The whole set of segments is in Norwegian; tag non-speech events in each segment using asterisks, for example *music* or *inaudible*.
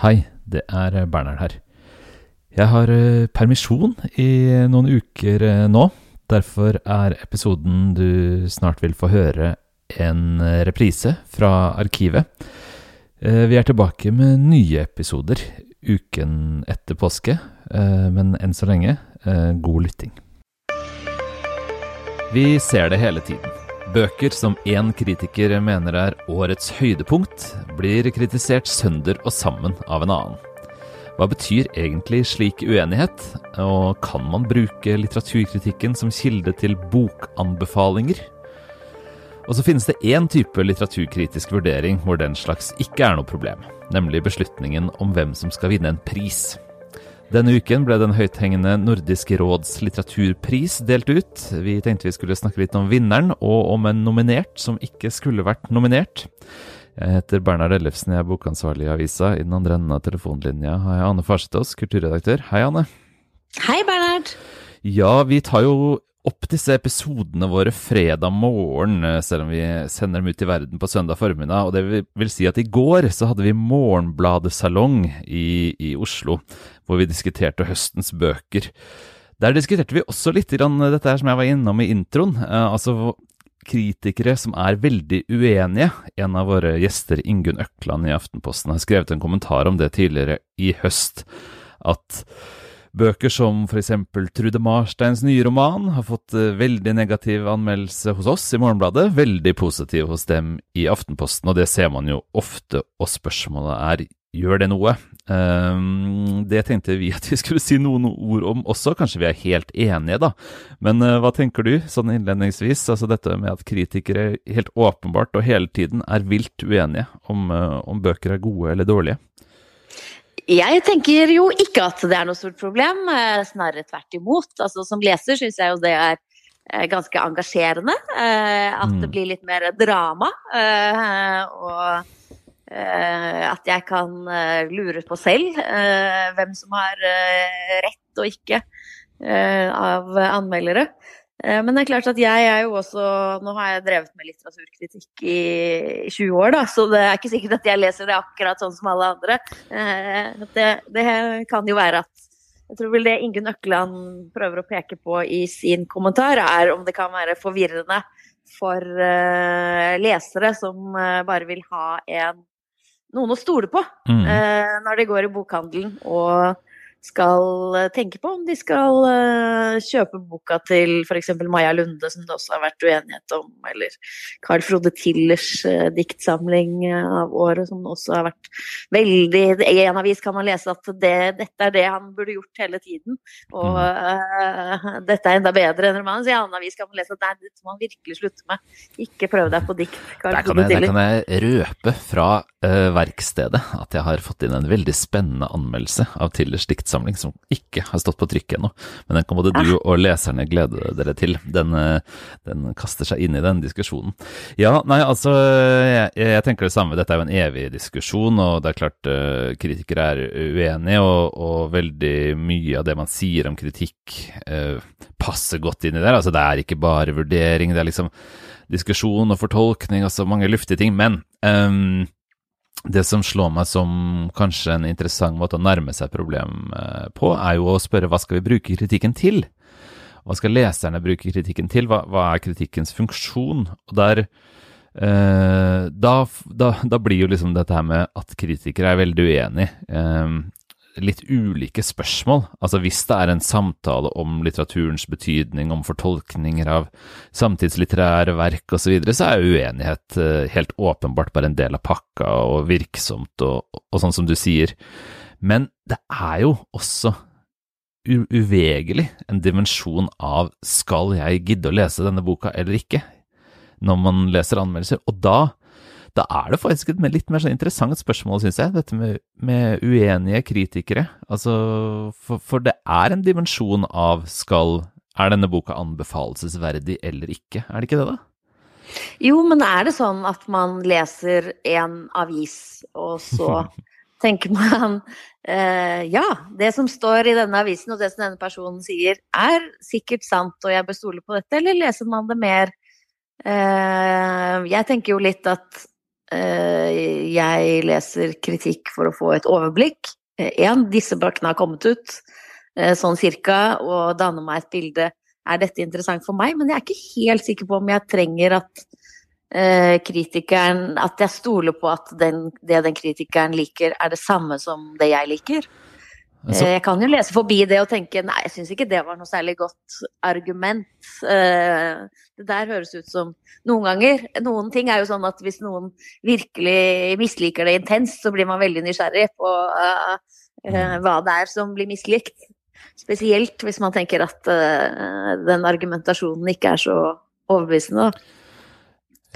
Hei, det er Bernhard her. Jeg har eh, permisjon i noen uker eh, nå. Derfor er episoden du snart vil få høre, en eh, reprise fra arkivet. Vi er tilbake med nye episoder uken etter påske, men enn så lenge, god lytting. Vi ser det hele tiden. Bøker som én kritiker mener er årets høydepunkt, blir kritisert sønder og sammen av en annen. Hva betyr egentlig slik uenighet, og kan man bruke litteraturkritikken som kilde til bokanbefalinger? Og så finnes det én type litteraturkritisk vurdering hvor den slags ikke er noe problem, nemlig beslutningen om hvem som skal vinne en pris. Denne uken ble den høythengende Nordiske råds litteraturpris delt ut. Vi tenkte vi skulle snakke litt om vinneren, og om en nominert som ikke skulle vært nominert. Jeg heter Bernhard Ellefsen, jeg er bokansvarlig i avisa. I den andre enden av telefonlinja har jeg Anne Farsetås, kulturredaktør. Hei, Anne. Hei, Bernhard. Ja, vi tar jo opp disse episodene våre fredag morgen, eh, selv om vi sender dem ut i verden på søndag formiddag. Og det vil si at i går så hadde vi Morgenbladet-salong i, i, Oslo, hvor vi diskuterte høstens bøker. Der diskuterte vi også litt grann dette her som jeg var innom i introen. Eh, altså kritikere som er veldig uenige. En av våre gjester, Ingunn Økland i Aftenposten, har skrevet en kommentar om det tidligere i høst. At Bøker som f.eks. Trude Marsteins nye roman har fått eh, veldig negativ anmeldelse hos oss i Morgenbladet, veldig positiv hos dem i Aftenposten, og det ser man jo ofte, og spørsmålet er gjør det noe? Um, det tenkte vi at vi skulle si noen ord om også, kanskje vi er helt enige, da. Men uh, hva tenker du, sånn innledningsvis? Altså dette med at kritikere helt åpenbart og hele tiden er vilt uenige om, uh, om bøker er gode eller dårlige? Jeg tenker jo ikke at det er noe stort problem, eh, snarere tvert imot. Altså, som leser syns jeg jo det er eh, ganske engasjerende. Eh, at det mm. blir litt mer drama. Og at jeg kan lure på selv hvem som har rett og ikke av anmeldere. Eh, men det er klart at jeg er jo også Nå har jeg drevet med litteraturkritikk i 20 år, da, så det er ikke sikkert at jeg leser det akkurat sånn som alle andre. Eh, det, det kan jo være at Jeg tror vel det Ingunn Økland prøver å peke på i sin kommentar, er om det kan være forvirrende for eh, lesere som bare vil ha en, noen å stole på mm. når de går i bokhandelen. og skal eh, tenke på om de skal uh, kjøpe boka til f.eks. Maja Lunde, som det også har vært uenighet om, eller Carl Frode Tillers uh, diktsamling av året, som også har vært veldig I en avis kan man lese at det, dette er det han burde gjort hele tiden, og uh, *laughs* dette er enda bedre enn romanen. Så i en annen avis kan man lese at det er dette må han virkelig slutte med. Ikke prøv deg på dikt. Carl der, kan jeg, der kan jeg røpe fra verkstedet at jeg har fått inn en veldig spennende anmeldelse av Tillers dikt diktsamling som ikke har stått på trykk ennå. Men den kan både du og leserne glede dere til. Den, eh, den kaster seg inn i den diskusjonen. Ja, nei, altså jeg, jeg, tenker det samme. Dette er jo en evig diskusjon, og det er klart uh, kritikere er uenige, og, og, veldig mye av det man sier om kritikk uh, passer godt inn i det. Altså det er ikke bare vurdering, det er liksom diskusjon og fortolkning, altså mange luftige ting. Men um, det som slår meg som kanskje en interessant måte å nærme seg et problem eh, på, er jo å spørre hva skal vi bruke kritikken til? Hva skal leserne bruke kritikken til? Hva, hva er kritikkens funksjon? Og der, eh, da, da, da, blir jo liksom dette her med at kritikere er veldig uenige, eh, litt ulike spørsmål. Altså hvis det er en samtale om litteraturens betydning, om fortolkninger av samtidslitterære verk osv., så, videre, så er uenighet eh, helt åpenbart bare en del av pakka og virksomt og, og sånn som du sier. Men det er jo også uvegelig en dimensjon av skal jeg gidde å lese denne boka eller ikke, når man leser anmeldelser. Og da da er det faktisk et litt mer sånn interessant spørsmål, syns jeg, dette med, med, uenige kritikere. Altså, for, for, det er en dimensjon av skal Er denne boka anbefalesverdig eller ikke? Er det ikke det, da? Jo, men er det sånn at man leser en avis, og så *laughs* tenker man eh, ja, det som står i denne avisen og det som denne personen sier, er sikkert sant, og jeg bør stole på dette, eller leser man det mer eh, Jeg tenker jo litt at jeg leser kritikk for å få et overblikk. Én, disse bøkene har kommet ut sånn cirka, og danner meg et bilde. Er dette interessant for meg? Men jeg er ikke helt sikker på om jeg trenger at kritikeren At jeg stoler på at den, det den kritikeren liker, er det samme som det jeg liker. Så... Jeg kan jo lese forbi det og tenke nei, jeg syns ikke det var noe særlig godt argument. Det der høres ut som Noen ganger Noen ting er jo sånn at hvis noen virkelig misliker det intenst, så blir man veldig nysgjerrig på uh, uh, hva det er som blir mislikt. Spesielt hvis man tenker at uh, den argumentasjonen ikke er så overbevisende.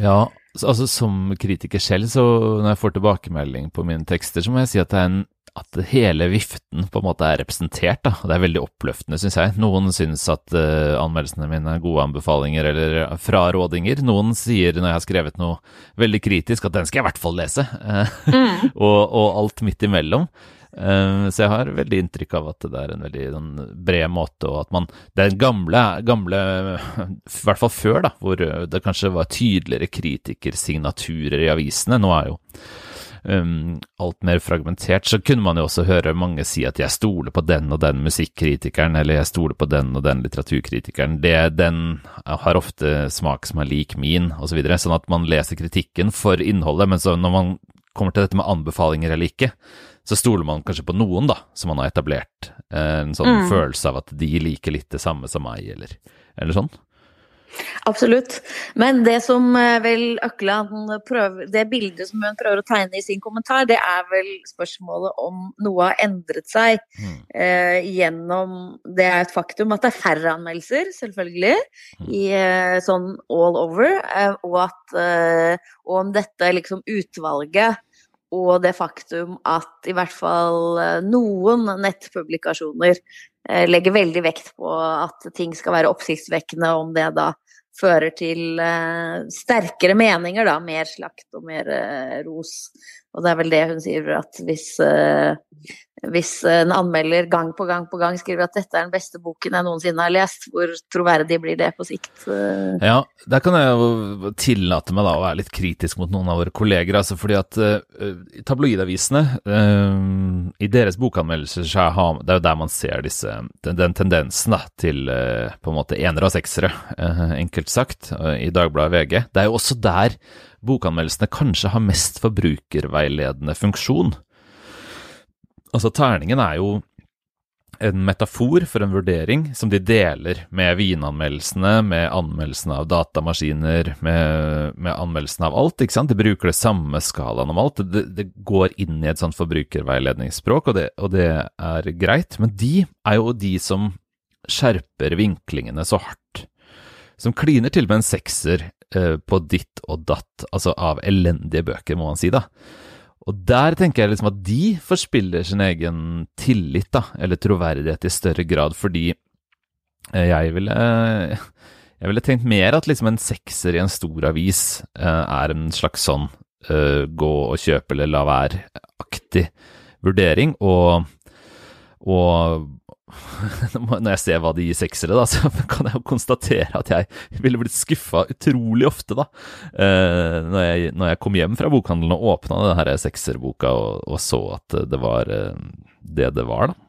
Ja, altså som kritiker selv, så når jeg får tilbakemelding på mine tekster, så må jeg si at en at hele viften på en måte er representert. Da. Det er veldig oppløftende, syns jeg. Noen syns at uh, anmeldelsene mine er gode anbefalinger eller frarådinger. Noen sier når jeg har skrevet noe veldig kritisk at den skal jeg i hvert fall lese. *laughs* mm. og, og, alt midt imellom. Uh, så jeg har veldig inntrykk av at det er en veldig sånn, bred måte, og at man Det er gamle, gamle I hvert fall før, da, hvor det kanskje var tydeligere kritikersignaturer i avisene. Nå er jo um, alt mer fragmentert, så kunne man jo også høre mange si at jeg stoler på den og den musikkritikeren, eller jeg stoler på den og den litteraturkritikeren. Det, den har ofte smak som er lik min, osv. Så sånn at man leser kritikken for innholdet, men så når man kommer til dette med anbefalinger eller ikke, så stoler man kanskje på noen, da, som man har etablert. En sånn mm. følelse av at de liker litt det samme som meg, eller, eller sånn. Absolutt. Men det som eh, vel Økland prøver Det bildet som hun prøver å tegne i sin kommentar, det er vel spørsmålet om noe har endret seg mm. eh, gjennom Det er et faktum at det er færre anmeldelser, selvfølgelig, mm. i, eh, sånn all over, eh, og at eh, og om dette liksom utvalget og det faktum at i hvert fall eh, noen nettpublikasjoner legger veldig vekt på at ting skal være oppsiktsvekkende, om det da fører til uh, sterkere meninger, da. Mer slakt og mer ros. Og det er vel det hun sier, at hvis, hvis en anmelder gang på gang på gang skriver at dette er den beste boken jeg noensinne har lest, hvor troverdig blir det på sikt? Ja, der kan jeg jo tillate meg da å være litt kritisk mot noen av våre kolleger. altså fordi at uh, tabloidavisene, uh, i deres bokanmeldelser, er det er jo der man ser disse, den, den tendensen da, til uh, på en måte enere og seksere, enkelt sagt, i Dagbladet VG. Det er jo også der bokanmeldelsene kanskje har mest forbrukerveiledende funksjon. Altså, terningen er jo en metafor for en vurdering som de deler med vinanmeldelsene, med anmeldelsene av datamaskiner, med, med anmeldelsene av alt. ikke sant? De bruker det samme skalaen om alt. Det, det går inn i et sånt forbrukerveiledningsspråk, og det, og det, er greit. Men de er jo de som skjerper vinklingene så hardt. Som kliner til med en sekser eh, på ditt og datt, altså av elendige bøker, må man si, da. Og der tenker jeg liksom at de forspiller sin egen tillit, da, eller troverdighet i større grad, fordi eh, jeg ville Jeg ville tenkt mer at liksom en sekser i en stor avis uh, er en slags sånn gå og kjøpe eller la være-aktig vurdering, og, og *laughs* når jeg ser hva de gir seksere, da, *laughs* så kan jeg jo konstatere at jeg ville blitt skuffa utrolig ofte, da. Eh, når, jeg, når, jeg, kom hjem fra bokhandelen og åpna denne sekserboka og, og, så at det var eh, det det var, da.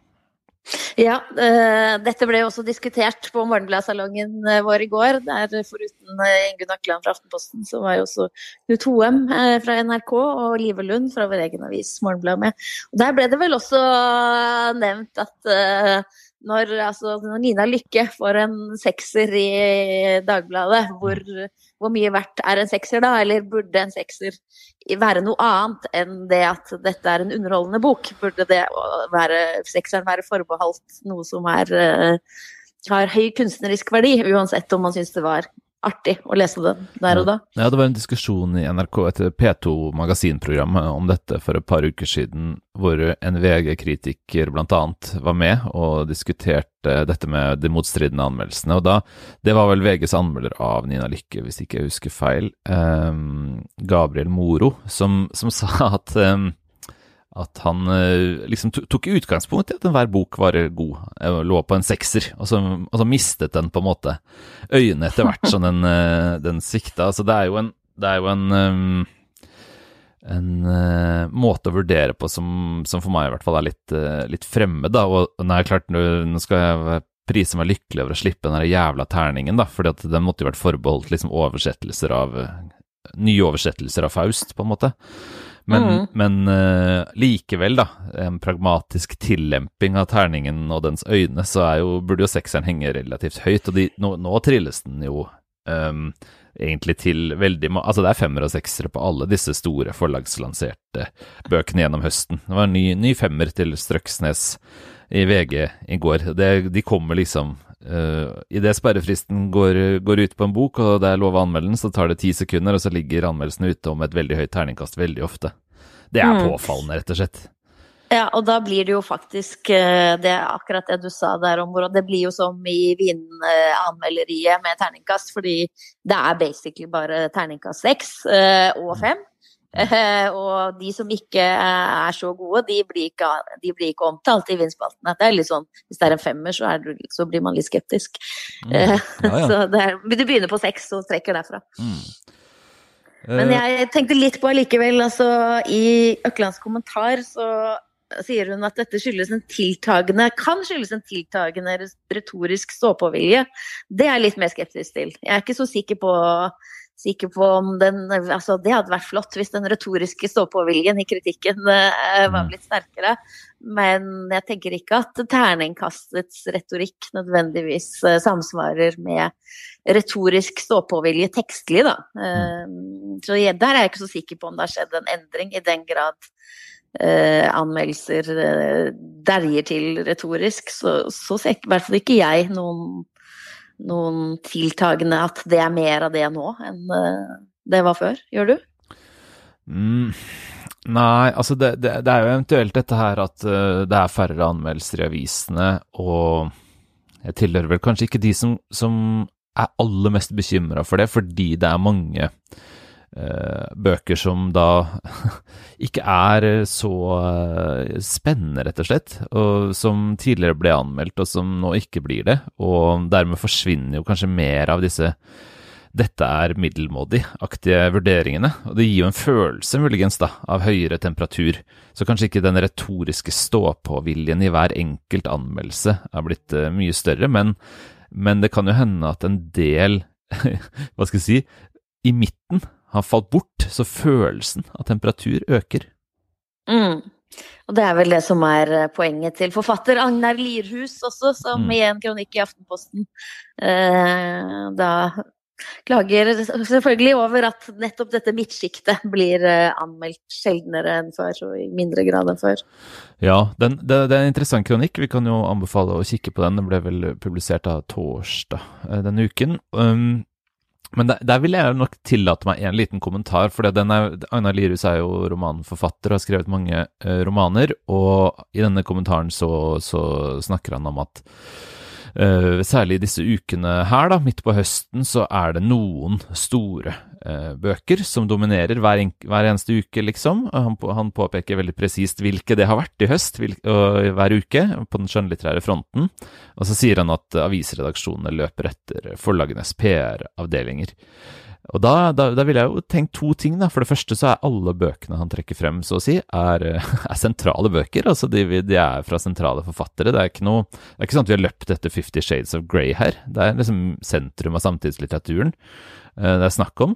Ja, uh, dette ble også diskutert på Morgenbladsalongen uh, vår i går. Der foruten uh, Ingunn Akland fra Aftenposten, så var jo også Knut Hoem fra NRK og Live Lund fra vår egen avis Morgenbladet med. Og der ble det vel også nevnt at når, altså, Nina Lykke får en sekser i Dagbladet, hvor, hvor, mye verdt er en sekser da? Eller burde en sekser være noe annet enn det at dette er en underholdende bok? Burde det være, sekseren være forbeholdt noe som er, uh, har høy kunstnerisk verdi, uansett om man syns det var artig å lese det der og da. Ja, det var en diskusjon i NRK etter P2 magasinprogrammet om dette for et par uker siden, hvor en VG-kritiker bl.a. var med og diskuterte dette med de motstridende anmeldelsene. Og da, det var vel VGs anmelder av Nina Lykke, hvis ikke jeg husker feil, um, Gabriel Moro, som, som sa at um, at han eh, liksom tok utgangspunkt i at enhver bok var god, jeg lå på en sekser, og så, og så, mistet den på en måte øynene etter hvert som den, eh, den svikta. Altså det er jo en, er jo en en måte å vurdere på som, som, for meg i hvert fall er litt, litt fremmed. da, og nei, klart, nå, skal jeg prise meg lykkelig over å slippe den jævla terningen, da, fordi at den måtte jo vært forbeholdt liksom oversettelser av Nye oversettelser av Faust, på en måte. Men, mm. men uh, likevel, da, en pragmatisk tillemping av terningen og dens øyne, så jo, burde jo sekseren henge relativt høyt, og de, nå, nå, trilles den jo um, egentlig til veldig Altså det er femmer og seksere på alle disse store forlagslanserte bøkene gjennom høsten. Det var en ny, ny femmer til Strøksnes i VG i går. Det, de kommer liksom uh, Idet sperrefristen går, går, ut på en bok, og det er lov å anmelde den, så tar det ti sekunder, og så ligger anmeldelsen ute om et veldig høyt terningkast veldig ofte. Det er mm. påfallende, rett og slett. Ja, og da blir det jo faktisk eh, det akkurat det du sa der om hvordan Det blir jo som i vinanmelderiet med terningkast, fordi det er basically bare terningkast seks eh, og fem. Eh, og de som ikke er så gode, de blir ikke, de blir ikke omtalt i vinspaltene. Det er litt sånn, Hvis det er en femmer, så, er det, så blir man litt skeptisk. Mm. Ja, *laughs* ja. så det er, du begynner på seks og trekker derfra. Mm. Men jeg tenkte litt på allikevel, altså i Øklands kommentar så sier hun at dette skyldes en tiltagende, kan skyldes en tiltagende retorisk stå-på-vilje. Det er jeg litt mer skeptisk til. Jeg er ikke så sikker på, sikker på om den altså Det hadde vært flott hvis den retoriske stå-på-viljen i kritikken uh, var mm. blitt sterkere. Men jeg tenker ikke at terningkastets retorikk nødvendigvis uh, samsvarer med retorisk stå-på-vilje tekstlig, da. Uh, så jeg, der er jeg ikke så sikker på om det har skjedd en endring, i den grad eh, anmeldelser eh, derjer til retorisk, så, så ser i hvert fall ikke jeg noen, noen, tiltagende at det er mer av det nå enn eh, det var før. Gjør du? Mm. Nei, altså det, det, det, er jo eventuelt dette her at uh, det er færre anmeldelser i avisene, og jeg tilhører vel kanskje ikke de som, som er aller mest bekymra for det, fordi det er mange Eh, bøker som da *laughs* ikke er så eh, spennende, rett og slett, og som tidligere ble anmeldt, og som nå ikke blir det. Og dermed forsvinner jo kanskje mer av disse dette er middelmådig-aktige vurderingene, og det gir jo en følelse, muligens, da, av høyere temperatur. Så kanskje ikke den retoriske stå-på-viljen i hver enkelt anmeldelse er blitt uh, mye større, men, men det kan jo hende at en del, *laughs* hva skal jeg si, i midten har falt bort, så følelsen av temperatur øker. Mm. Og det er vel det som er eh, poenget til forfatter Agnar Lirhus også, som mm. i en kronikk i Aftenposten eh, da klager selvfølgelig over at nettopp dette midtsjiktet blir eh, anmeldt sjeldnere enn før, og i mindre grad enn før. Ja, den, det, det, er en interessant kronikk. Vi kan jo anbefale å kikke på den. Den ble vel publisert av torsdag eh, denne uken. Um, men der, der, vil jeg nok tillate meg en liten kommentar. For Agnar Lirus er jo romanforfatter og har skrevet mange uh, romaner. Og i denne kommentaren så, så snakker han om at uh, særlig disse ukene her, da, midt på høsten, så er det noen store bøker som dominerer hver, en, hver, eneste uke, liksom. Han, han påpeker veldig presist hvilke det har vært i høst, hvil, hver uke, på den skjønnlitterære fronten. Og så sier han at avisredaksjonene løper etter forlagenes PR-avdelinger. Og da, da, da vil jeg jo tenke to ting, da. For det første så er alle bøkene han trekker frem, så å si, er, *laughs* er sentrale bøker. Altså de, de, er fra sentrale forfattere. Det er ikke noe Det er ikke sånn at vi har løpt etter Fifty Shades of Grey her. Det er liksom sentrum av samtidslitteraturen. Eh, det er snakk om.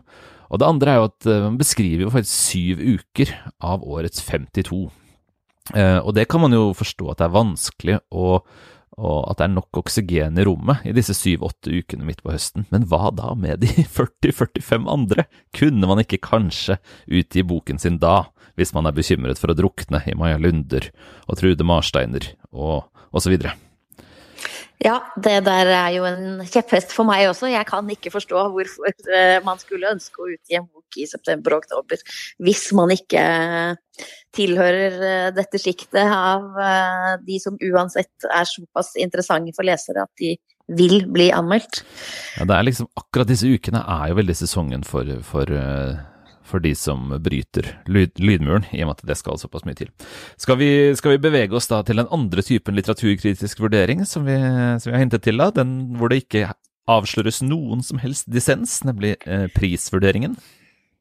Og det andre er jo at eh, man beskriver jo faktisk syv uker av årets 52. Eh, og det kan man jo forstå at det er vanskelig, og, og at det er nok oksygen i rommet i disse syv-åtte ukene midt på høsten. Men hva da med de *laughs* 40-45 andre? Kunne man ikke kanskje utgi boken sin da, hvis man er bekymret for å drukne i Maja Lunder og Trude Marsteiner og osv.? Ja, det der er jo en kjepphest for meg også. Jeg kan ikke forstå hvorfor eh, man skulle ønske å utgi en bok i september og oktober hvis man ikke tilhører eh, dette sjiktet av eh, de som uansett er såpass interessante for lesere at de vil bli anmeldt. Ja, det er liksom akkurat disse ukene er jo veldig sesongen for, for for de som bryter lyd, lydmuren, i og med at det skal såpass mye til. Skal vi, skal vi, bevege oss da til den andre typen litteraturkritisk vurdering som vi, som vi har hintet til, da, den hvor det ikke avsløres noen som helst dissens, nemlig eh, prisvurderingen?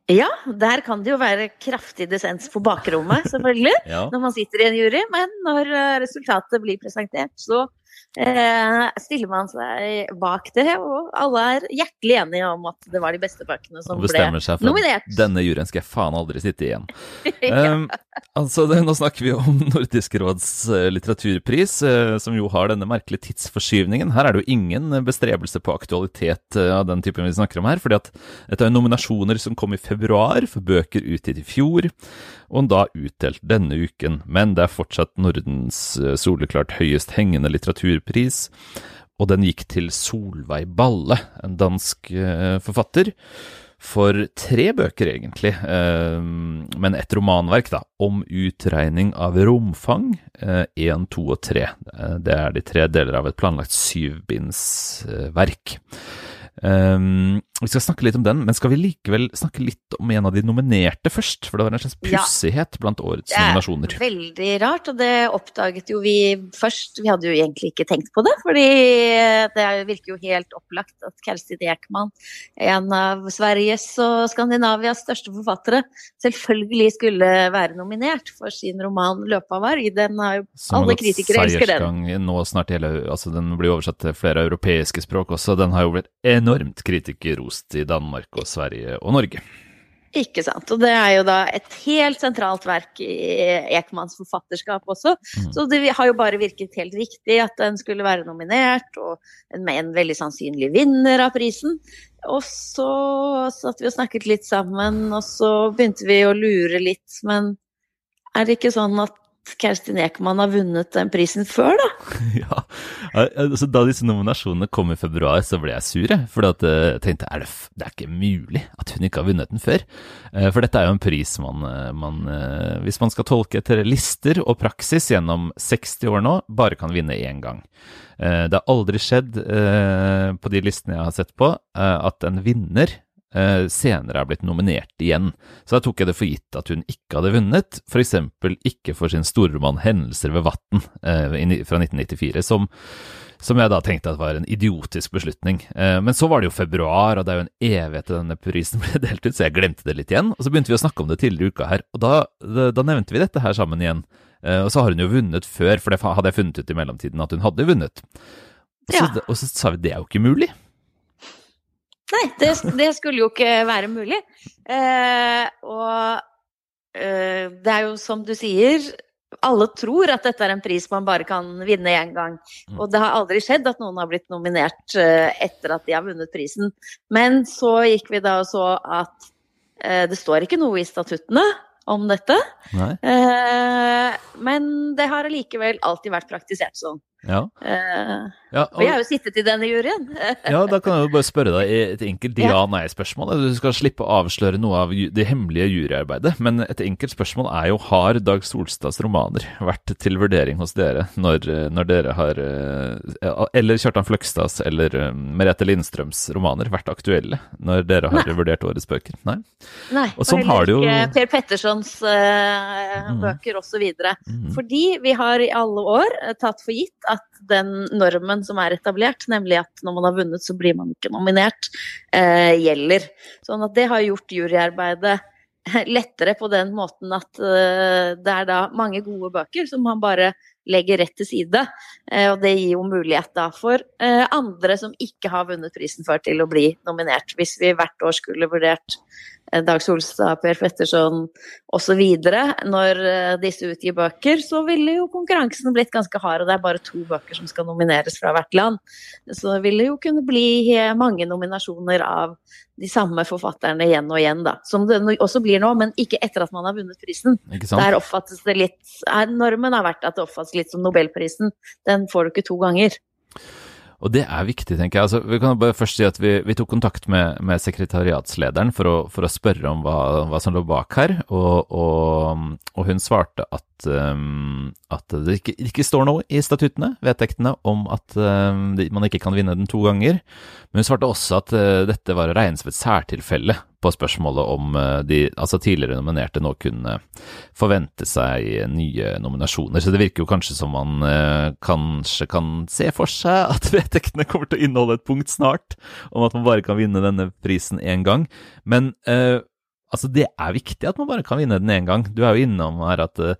Ja, der kan det jo være kraftig dissens på bakrommet, selvfølgelig, *laughs* Ja. når man sitter i en jury. Men når eh, resultatet blir presentert, så stiller man seg bak det. Og alle er hjertelig enige om at det var de beste bøkene som ble nominert. nominert. denne juryen skal jeg faen aldri sitte igjen. *laughs* ja. Um, altså, det, Nå snakker vi om Nordisk råds eh, litteraturpris, eh, som jo har denne merkelige tidsforskyvningen. Her er det jo ingen bestrebelse på aktualitet eh, av den typen vi snakker om her. fordi at dette er nominasjoner som kom i februar for bøker utgitt i fjor, og da utdelt denne uken. Men det er fortsatt Nordens eh, soleklart høyest hengende litteraturpris. Og den gikk til Solveig Balle, en dansk eh, forfatter for tre bøker, egentlig, eh, men et romanverk, da, om utregning av romfang, én, to og tre. Det er de tre deler av et planlagt syvbindsverk. Um, vi skal snakke litt om den, men skal vi likevel snakke litt om en av de nominerte først? For det var en slags Ja. pussighet blant årets Det er nominasjoner. veldig rart, og det oppdaget jo vi først. Vi hadde jo egentlig ikke tenkt på det, fordi det virker jo helt opplagt at Kerstin Ekman, en av Sveriges og Skandinavias største forfattere, selvfølgelig skulle være nominert for sin roman 'Løpeavarg'. Den har jo alle kritikere elsker den. nå snart hele Altså, den blir oversatt til flere europeiske språk også. Den har jo blitt enormt kritikerrost i Danmark og Sverige og Norge. Ikke sant. Og det er jo da et helt sentralt verk i Ekmans forfatterskap også. Mm. Så det har jo bare virket helt riktig at den skulle være nominert, og med en veldig sannsynlig vinner av prisen. Og så satt vi og snakket litt sammen, og så begynte vi å lure litt. Men er det ikke sånn at Kerstin Ekman har vunnet den prisen før, da? *laughs* Ja, altså Da disse nominasjonene kom i februar, så ble jeg sur. For eh, jeg tenkte er det, det er ikke mulig at hun ikke har vunnet den før. Eh, For dette er jo en pris man, eh, man hvis man skal tolke etter lister og praksis gjennom 60 år nå, bare kan vinne én gang. Det har aldri skjedd på de listene jeg har sett på, at en vinner senere er blitt nominert igjen. Så da tok jeg det for gitt at hun ikke hadde vunnet, f.eks. ikke for sin stormann 'Hendelser ved Vatn' eh, fra 1994, som, som jeg da tenkte at var en idiotisk beslutning. Eh, men så var det jo februar, og det er jo en evighet til denne prisen ble delt ut, så jeg glemte det litt igjen. Og så begynte vi å snakke om det tidligere i uka her, og da, da, nevnte vi dette her sammen igjen. Eh, og så har hun jo vunnet før, for det hadde jeg funnet ut i mellomtiden at hun hadde vunnet. Og så, Ja. og så sa vi det er jo ikke mulig. Nei, det, det skulle jo ikke være mulig. Eh, og eh, det er jo som du sier, alle tror at dette er en pris man bare kan vinne én gang. Mm. Og det har aldri skjedd at noen har blitt nominert eh, etter at de har vunnet prisen. Men så gikk vi da og så at eh, det står ikke noe i statuttene om dette. Nei. Eh, men det har allikevel alltid vært praktisert sånn. Ja. Uh, Ja, og jeg har jo sittet i denne juryen. *laughs* ja, da kan jeg jo bare spørre deg et enkelt Ja. ja-nei-spørsmål. Du skal slippe å avsløre noe av det hemmelige juryarbeidet, men et enkelt spørsmål er jo har Dag Solstads romaner vært til vurdering hos dere når, når dere har eh, Eller Kjartan Fløgstads eller eh, Merete Lindstrøms romaner vært aktuelle når dere har Nei. vurdert årets bøker? Nei? Nei, Og sånn har det jo- Per Pettersons bøker Mm. osv. Mm. Fordi vi har i alle år tatt for gitt at den normen som er etablert, nemlig at når man har vunnet, så blir man ikke nominert, eh, gjelder. Sånn at det har gjort juryarbeidet lettere på den måten at eh, det er da mange gode bøker som man bare legger rett til side. Eh, og det gir jo mulighet da for eh, andre som ikke har vunnet prisen før, til å bli nominert. Hvis vi hvert år skulle vurdert eh, Dag Solstad, Per Petterson osv. Når disse utgir bøker, så ville jo konkurransen blitt ganske hard. Og det er bare to bøker som skal nomineres fra hvert land. Så det ville jo kunne bli mange nominasjoner av de samme forfatterne igjen og igjen, da. Som det også blir nå, men ikke etter at man har vunnet prisen. Der oppfattes det litt Normen har vært at det oppfattes litt som Nobelprisen. Den får du ikke to ganger. Og det er viktig, tenker jeg. Altså, vi kan bare først si at vi, vi tok kontakt med, med sekretariatslederen for å, for å spørre om hva, hva som lå bak her, og, og, og hun svarte at, um, at det ikke, ikke står noe i statuttene, vedtektene, om at um, man ikke kan vinne den to ganger. Men hun svarte også at uh, dette var å regne som et særtilfelle på spørsmålet om uh, de altså tidligere nominerte nå kunne forvente seg nye nominasjoner. Så det virker jo kanskje som man uh, kanskje kan se for seg at *laughs* vedtektene kommer til å inneholde et punkt snart om at man bare kan vinne denne prisen én gang. Men eh, altså det er viktig at man bare kan vinne den én gang. Du er jo innom her at eh,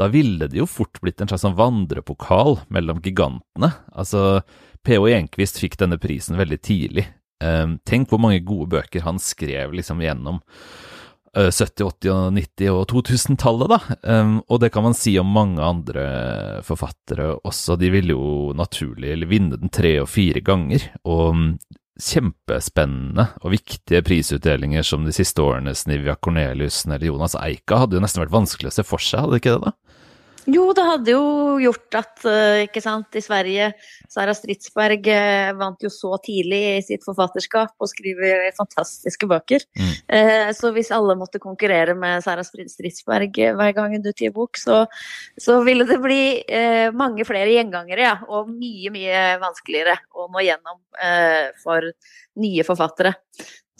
da ville det jo fort blitt en slags sånn vandrepokal mellom gigantene. Altså, P.O. Enquist fikk denne prisen veldig tidlig. Um, tenk hvor mange gode bøker han skrev liksom gjennom 70-, 80-, og 90- og 2000-tallet, da. Um, og det kan man si om mange andre forfattere også. De ville jo naturlig vinne den tre og fire ganger. Og um, kjempespennende og viktige prisutdelinger som de siste årene Snivia Corneliussen eller Jonas Eika hadde jo nesten vært vanskelig å se for seg, hadde ikke det? da? Jo, det hadde jo gjort at, eh, ikke sant, i Sverige Sara Stridsberg eh, vant jo så tidlig i sitt forfatterskap og skriver fantastiske bøker. Mm. Eh, så hvis alle måtte konkurrere med Sara Stridsberg hver gang hun utgir bok, så, så, ville det bli mange flere gjengangere, ja. Og mye, mye vanskeligere å nå gjennom for nye forfattere.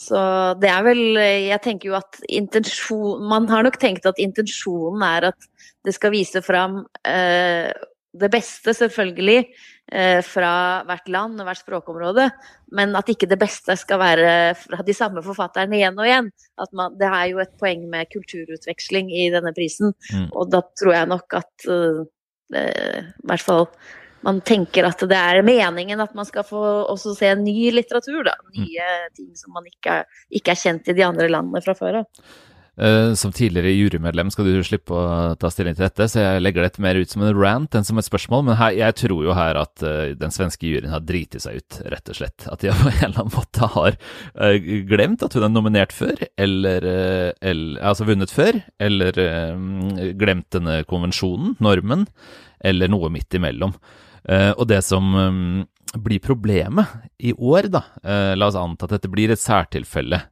Så det er vel Jeg tenker jo at intensjon Man har nok tenkt at intensjonen er at det skal vise fram eh, det beste, selvfølgelig, eh, fra hvert land og hvert språkområde. Men at ikke det beste skal være fra de samme forfatterne igjen og igjen. Man, det er jo et poeng med kulturutveksling i denne prisen. Mm. Og da tror jeg nok at eh, i hvert fall man tenker at det er meningen at man skal få også se ny litteratur. Da. Mm. Nye mm. ting som man ikke er, ikke er, kjent i de andre landene fra før av. Uh, som tidligere jurymedlem skal du slippe å ta stilling til dette, så jeg legger dette mer ut som en rant enn som et spørsmål. Men her, jeg tror jo her at uh, den svenske juryen har driti seg ut, rett og slett. At de *laughs* på en eller annen måte har uh, glemt at hun er nominert før, eller, eller Altså vunnet før, eller glemt denne konvensjonen, normen, eller noe midt imellom. Uh, og det som um, blir problemet i år, da, uh, la oss anta at dette blir et særtilfelle.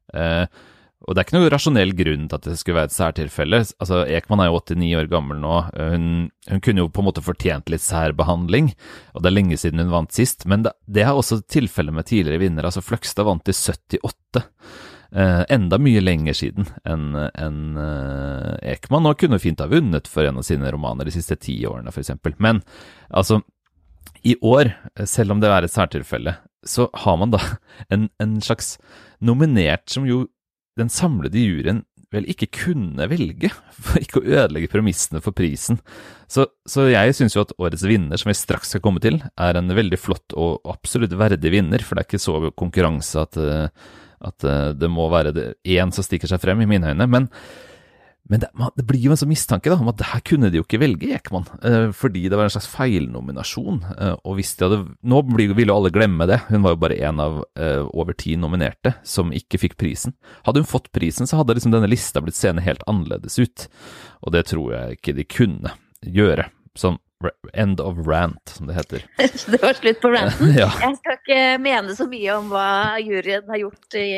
Og det er ikke noe rasjonell grunn til at det skulle være et særtilfelle. Altså, Ekman er jo 89 år gammel nå. Hun, hun, kunne jo på en måte fortjent litt særbehandling, og det er lenge siden hun vant sist. Men det, det er også tilfellet med tidligere vinnere. Altså, Fløgstad vant i 78. Eh, enda mye lenger siden enn en, eh, Ekman, og kunne fint ha vunnet for en av sine romaner de siste ti årene, f.eks. Men altså, i år, selv om det er et særtilfelle, så har man da *laughs* en, en, slags nominert som jo den samlede juryen vel ikke kunne velge, for ikke å ødelegge premissene for prisen. Så, så jeg syns jo at årets vinner, som vi straks skal komme til, er en veldig flott og absolutt verdig vinner, for det er ikke så konkurranse at, at det må være én som stikker seg frem, i mine øyne. Men men det, det, blir jo en sånn mistanke da, om at det her kunne de jo ikke velge Ekman, eh, fordi det var en slags feilnominasjon. Eh, og hvis de hadde Nå blir, vil jo alle glemme det, hun var jo bare en av eh, over ti nominerte som ikke fikk prisen. Hadde hun fått prisen, så hadde liksom denne lista blitt seende helt annerledes ut. Og det tror jeg ikke de kunne gjøre. Sånn End of rant, som det heter. *laughs* det var slutt på ranten? *laughs* ja. Jeg skal ikke mene så mye om hva juryen har gjort i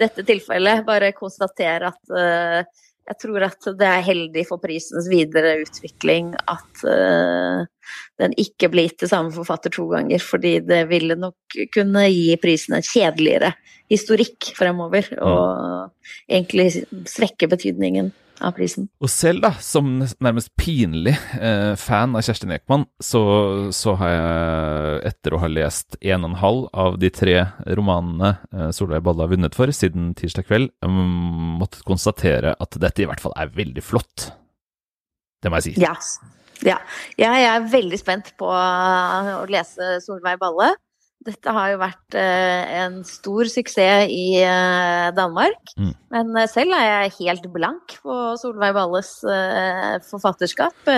dette tilfellet, bare konstatere at uh, jeg tror at det er heldig for prisens videre utvikling at uh, den ikke blir gitt til samme forfatter to ganger, fordi det ville nok kunne gi prisen en kjedeligere historikk fremover, og egentlig svekke betydningen av prisen. Og selv, da, som nærmest pinlig eh, fan av Kjerstin Ekman, så, så, har jeg, etter å ha lest en og en halv av de tre romanene eh, Solveig Balle har vunnet for siden tirsdag kveld, um, måttet konstatere at dette i hvert fall er veldig flott. Det må jeg si. Ja. ja. Jeg er veldig spent på å lese Solveig Balle. Dette har jo vært eh, en stor suksess i eh, Danmark. Mm. Men eh, selv er jeg helt blank på Solveig Balles forfatterskap.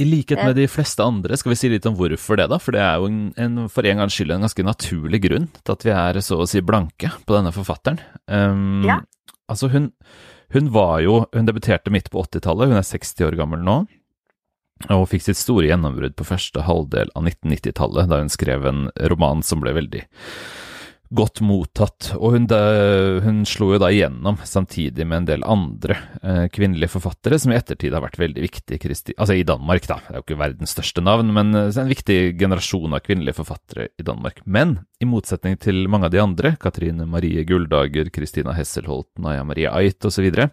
I likhet med de fleste andre, skal vi si litt om hvorfor det, da? For det er jo en, en, for en gangs skyld en ganske naturlig grunn til at vi er så å si blanke på denne forfatteren. Um, ja. Altså, hun, hun var jo Hun debuterte midt på 80-tallet, hun er 60 år gammel nå og fikk sitt store gjennombrudd på første halvdel av 1990-tallet, da hun skrev en roman som ble veldig godt mottatt. Og hun, hun, slo jo da igjennom samtidig med en del andre eh, kvinnelige forfattere, som i ettertid har vært veldig viktige Kristi, altså i Danmark, da. Det er jo ikke verdens største navn, men eh, en viktig generasjon av kvinnelige forfattere i Danmark. Men i motsetning til mange av de andre, Katrine Marie Gulldager, Kristina Hesselholt, Naya Marie Ait osv., så, videre,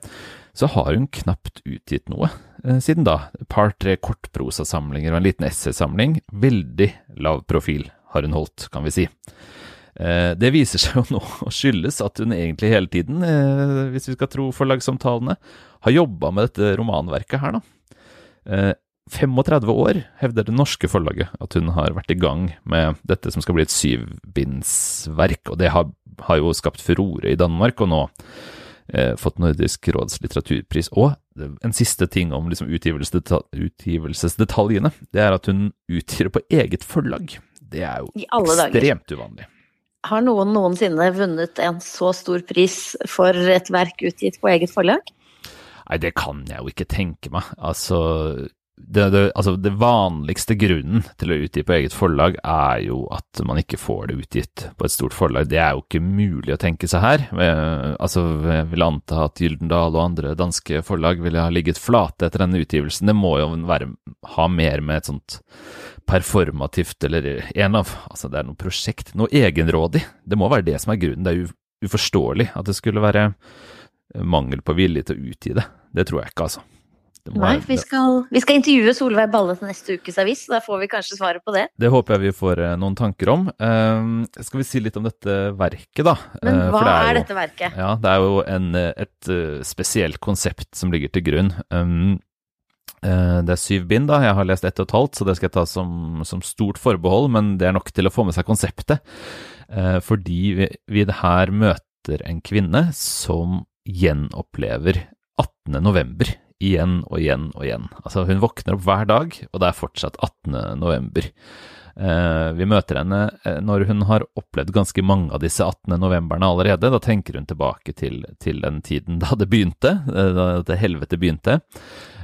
så har hun knapt utgitt noe siden da. Et par-tre kortprosasamlinger og en liten essaysamling. Veldig lav profil har hun holdt, kan vi si. Eh, det viser seg *laughs* jo nå å skyldes at hun egentlig hele tiden, eh, hvis vi skal tro forlagsomtalene, har jobba med dette romanverket her, da. 35 år hevder det norske forlaget at hun har vært i gang med dette som skal bli et syvbindsverk, og det har, har jo skapt furore i Danmark, og nå eh, fått Nordisk råds litteraturpris. Og en siste ting om liksom utgivelsesdetaljene, det er at hun utgir det på eget forlag. Det er jo ekstremt uvanlig. Har noen noensinne vunnet en så stor pris for et verk utgitt på eget forlag? Nei, det kan jeg jo ikke tenke meg. Altså, det, det, altså det, vanligste grunnen til å utgi på eget forlag er jo at man ikke får det utgitt på et stort forlag. Det er jo ikke mulig å tenke seg her. Eh, altså, jeg vil anta at Gyldendal og andre danske forlag ville ha ligget flate etter denne utgivelsen. Det må jo være, ha mer med et sånt performativt eller en av Altså, det er noe prosjekt, noe egenrådig. Det må være det som er grunnen. Det er uforståelig at det skulle være mangel på vilje til å utgi det. Det tror jeg ikke, altså. Nei, vi skal, vi skal, intervjue Solveig Balle til neste ukes avis, så da får vi kanskje svaret på det. Det håper jeg vi får uh, noen tanker om. Uh, skal vi si litt om dette verket, da? Men uh, hva det er, er dette verket? Ja, Det er jo en, et spesielt konsept som ligger til grunn. Um, det er syv bind, da. Jeg har lest ett og et halvt, så det skal jeg ta som, som stort forbehold, men det er nok til å få med seg konseptet. fordi vi, vi her møter en kvinne som gjenopplever 18. november igjen og igjen og igjen. Altså, hun våkner opp hver dag, og det er fortsatt 18. november. Eh, vi møter henne eh, når hun har opplevd ganske mange av disse 18. novemberne allerede. Da tenker hun tilbake til, til den tiden da det begynte, eh, da det helvete begynte.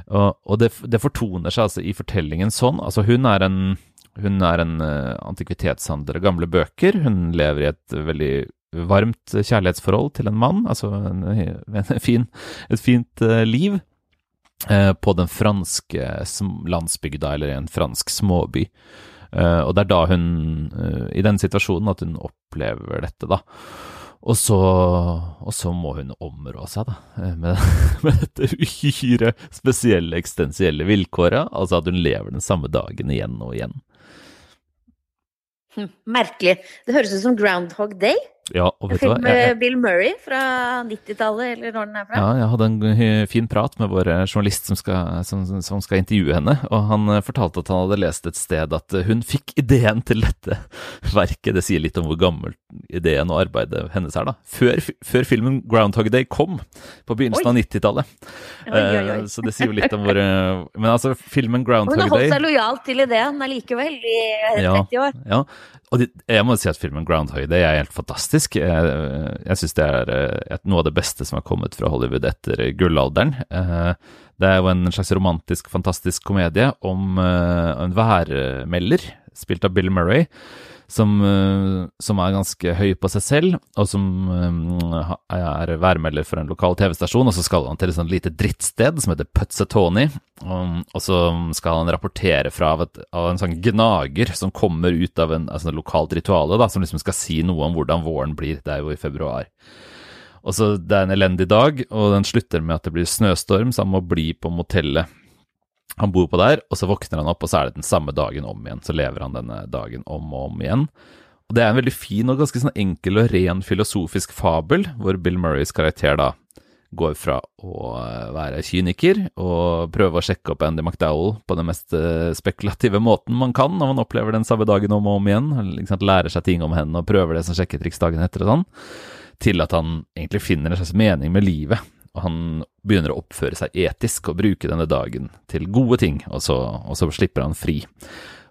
Og, og det, det, fortoner seg altså i fortellingen sånn. Altså, hun er en, hun er en antikvitetshandler av gamle bøker. Hun lever i et veldig varmt kjærlighetsforhold til en mann, altså en, en fin, et fint liv. Eh, på den franske landsbygda, eller i en fransk småby. Eh, og det er da hun, eh, i den situasjonen, at hun opplever dette, da. Og så, og så må hun områ seg, da, med, *laughs* med dette uhyre spesielle eksistensielle vilkåret. Altså at hun lever den samme dagen igjen og igjen. Hm, merkelig. Det høres ut som Groundhog Day. Ja, og vet du hva? med jeg, Bill Murray fra 90-tallet, eller når den er fra. Ja, jeg hadde en fin prat med vår eh, journalist som skal, som, som skal, intervjue henne, og han eh, fortalte at han hadde lest et sted at eh, hun fikk ideen til dette *laughs* verket. Det sier litt om hvor gammel ideen og arbeidet hennes er, da. Før, før filmen Groundhog Day kom, på begynnelsen oi. av 90-tallet. Eh, så det sier jo litt om hvor Men altså, filmen Groundhog Day Hun har holdt seg lojal til ideen allikevel i 30 ja, år. Ja, og de, jeg må si at filmen Groundhog Day er helt fantastisk. Jeg, jeg syns det er et, noe av det beste som har kommet fra Hollywood etter gullalderen. Eh, det er jo en slags romantisk, fantastisk komedie om eh, en værmelder, spilt av Bill Murray, som, eh, som, er ganske høy på seg selv, og som eh, er værmelder for en lokal TV-stasjon. Og så skal han til et sånt lite drittsted som heter Puzzatoni, og, og så skal han rapportere fra av, av, en sånn gnager som kommer ut av en altså lokalt rituale, som liksom skal si noe om hvordan våren blir. Det er jo i februar. Og så Det er en elendig dag, og den slutter med at det blir snøstorm, så han må bli på motellet han bor på der, og så våkner han opp, og så er det den samme dagen om igjen. Så lever han denne dagen om og om igjen. Og det er en veldig fin og ganske sånn enkel og ren filosofisk fabel, hvor Bill Murrays karakter da går fra å være kyniker og prøve å sjekke opp Andy McDowell på den mest eh, spekulative måten man kan når man opplever den samme dagen om og om igjen, liksom lærer seg ting om henne og prøver det som sjekketriks dagen etter og sånn, til at han egentlig finner en slags mening med livet han begynner å oppføre seg etisk og bruke denne dagen til gode ting, og så, og så slipper han fri.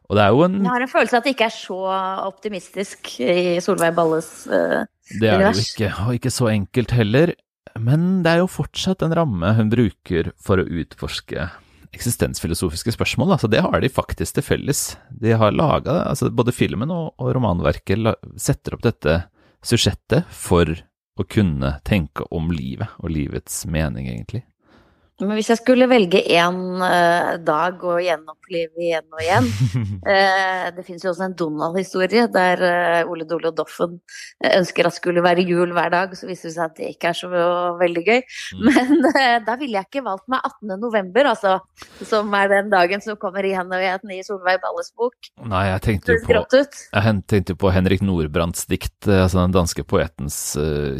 Og det er jo en Jeg har en følelse av at det ikke er så optimistisk i Solveig Balles uh, Det er det jo ikke, og ikke så enkelt heller. Men det er jo fortsatt en ramme hun bruker for å utforske eksistensfilosofiske spørsmål. Altså, det har de faktisk til felles. De har laga altså, Både filmen og, og romanverket setter opp dette sujektet for å kunne tenke om livet og livets mening, egentlig. Men hvis jeg skulle velge én uh, dag å gjenoppleve igjen og igjen uh, *laughs* Det finnes jo også en Donald-historie der uh, Ole Dole og Doffen ønsker at det skulle være jul hver dag. Så viser det seg at det ikke er så veldig gøy. Mm. Men da ville jeg ikke valgt meg 18. november, altså. Som er den dagen som kommer igjen og igjen i Solveig Balles bok. Nei, jeg tenkte jo på, jeg tenkte på Henrik Nordbrandts dikt, altså den danske poetens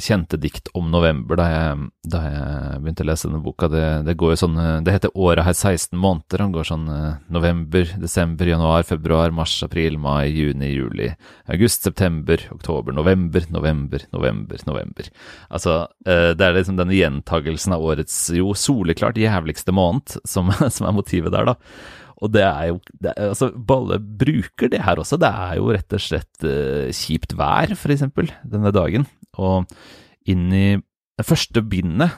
kjente dikt om november, da jeg, da jeg begynte å lese denne boka. det det går jo sånn eh, Det heter året har 16 måneder. Han går sånn eh, november, desember, januar, februar, mars, april, mai, juni, juli, august, september, oktober, november, november, november, november. Altså, eh, det er liksom denne gjentagelsen av årets jo soleklart jævligste måned som, *laughs* som er motivet der, da. Og det er jo det er, Altså, Balle bruker det her også. Det er jo rett og slett uh, kjipt vær, eksempel, denne dagen. Og inn i det første bindet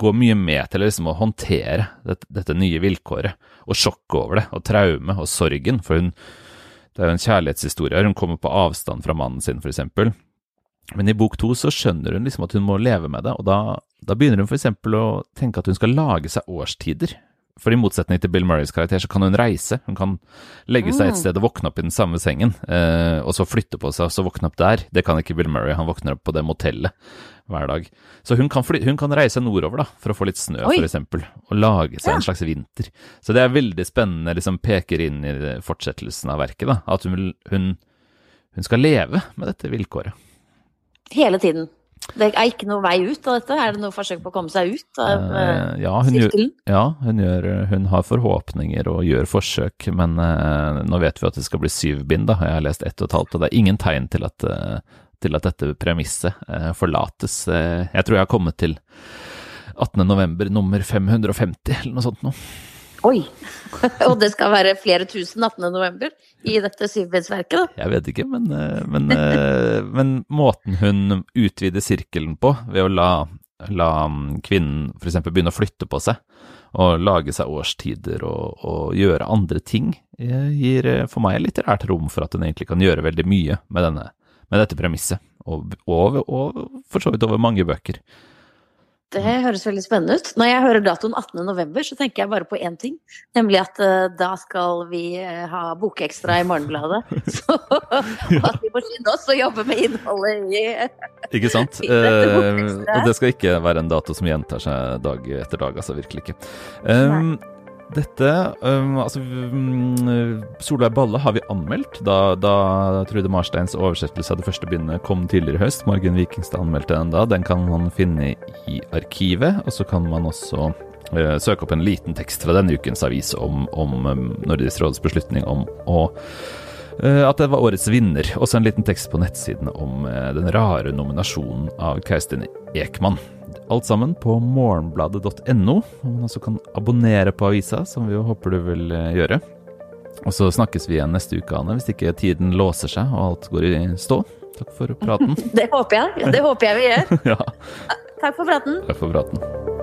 går mye med til liksom å håndtere dette, dette, nye vilkåret, og sjokket over det, og traume og sorgen, for hun Det er jo en kjærlighetshistorie, hun kommer på avstand fra mannen sin, f.eks. Men i bok to så skjønner hun liksom at hun må leve med det, og da, da begynner hun f.eks. å tenke at hun skal lage seg årstider. For i motsetning til Bill Murrays karakter, så kan hun reise. Hun kan legge seg et mm. sted og våkne opp i den samme sengen, eh, og så flytte på seg og så våkne opp der. Det kan ikke Bill Murray, han våkner opp på det motellet hver dag. Så hun kan, fly, hun kan reise nordover da, for å få litt snø, f.eks., og lage seg ja. en slags vinter. Så det er veldig spennende, liksom peker inn i fortsettelsen av verket, da, at hun, hun, hun skal leve med dette vilkåret. Hele tiden. Det er ikke noe vei ut av dette? Er det noe forsøk på å komme seg ut av uh, ja, hun sirkelen? Gjør, ja, hun, gjør, hun, har forhåpninger og gjør forsøk, men uh, nå vet vi at det skal bli syv bind, da. Jeg har lest ett og et halvt, og det er ingen tegn til at uh, til at dette premisset forlates. Jeg tror jeg har kommet til 18. november nummer 550, eller noe sånt noe. Oi! *laughs* Og det skal være flere tusen 18. november i dette syvbindsverket, da? Jeg vet ikke, men, eh, men, *laughs* men, måten hun utvider sirkelen på, ved å la, la kvinnen f.eks. begynne å flytte på seg, og lage seg årstider og, og, gjøre andre ting, gir for meg litterært rom for at hun egentlig kan gjøre veldig mye med denne med dette premisset, og, og, og for så vidt over mange bøker. Det høres veldig spennende ut. Når jeg hører datoen 18.11, så tenker jeg bare på én ting. Nemlig at uh, da skal vi uh, ha Bokekstra i Morgenbladet. *laughs* Så, og at vi må skynde oss og jobbe med innholdet i *laughs* Ikke sant. Uh, og det skal ikke være en dato som gjentar seg dag etter dag, altså virkelig ikke. Um, dette um, Altså, um, Solveig Balle har vi anmeldt da, da Trude Marsteins oversettelse av det første bindet kom tidligere i høst. Margunn Vikingstad anmeldte den da. Den kan man finne i arkivet. Og så kan man også uh, søke opp en liten tekst fra denne ukens avis om, om um, Nordisk råds beslutning om å uh, at det var årets vinner. Også en liten tekst på nettsidene om uh, den rare nominasjonen av Kerstin Ekman. Alt sammen på morgenbladet.no, hvor man også kan abonnere på avisa, som vi jo håper du vil eh, gjøre. Og så snakkes vi igjen neste uke, Anne, hvis ikke tiden låser seg og alt går i stå. Takk for praten. *laughs* Det håper jeg. Det håper jeg vi gjør. *laughs* ja. Takk for praten. Takk for praten.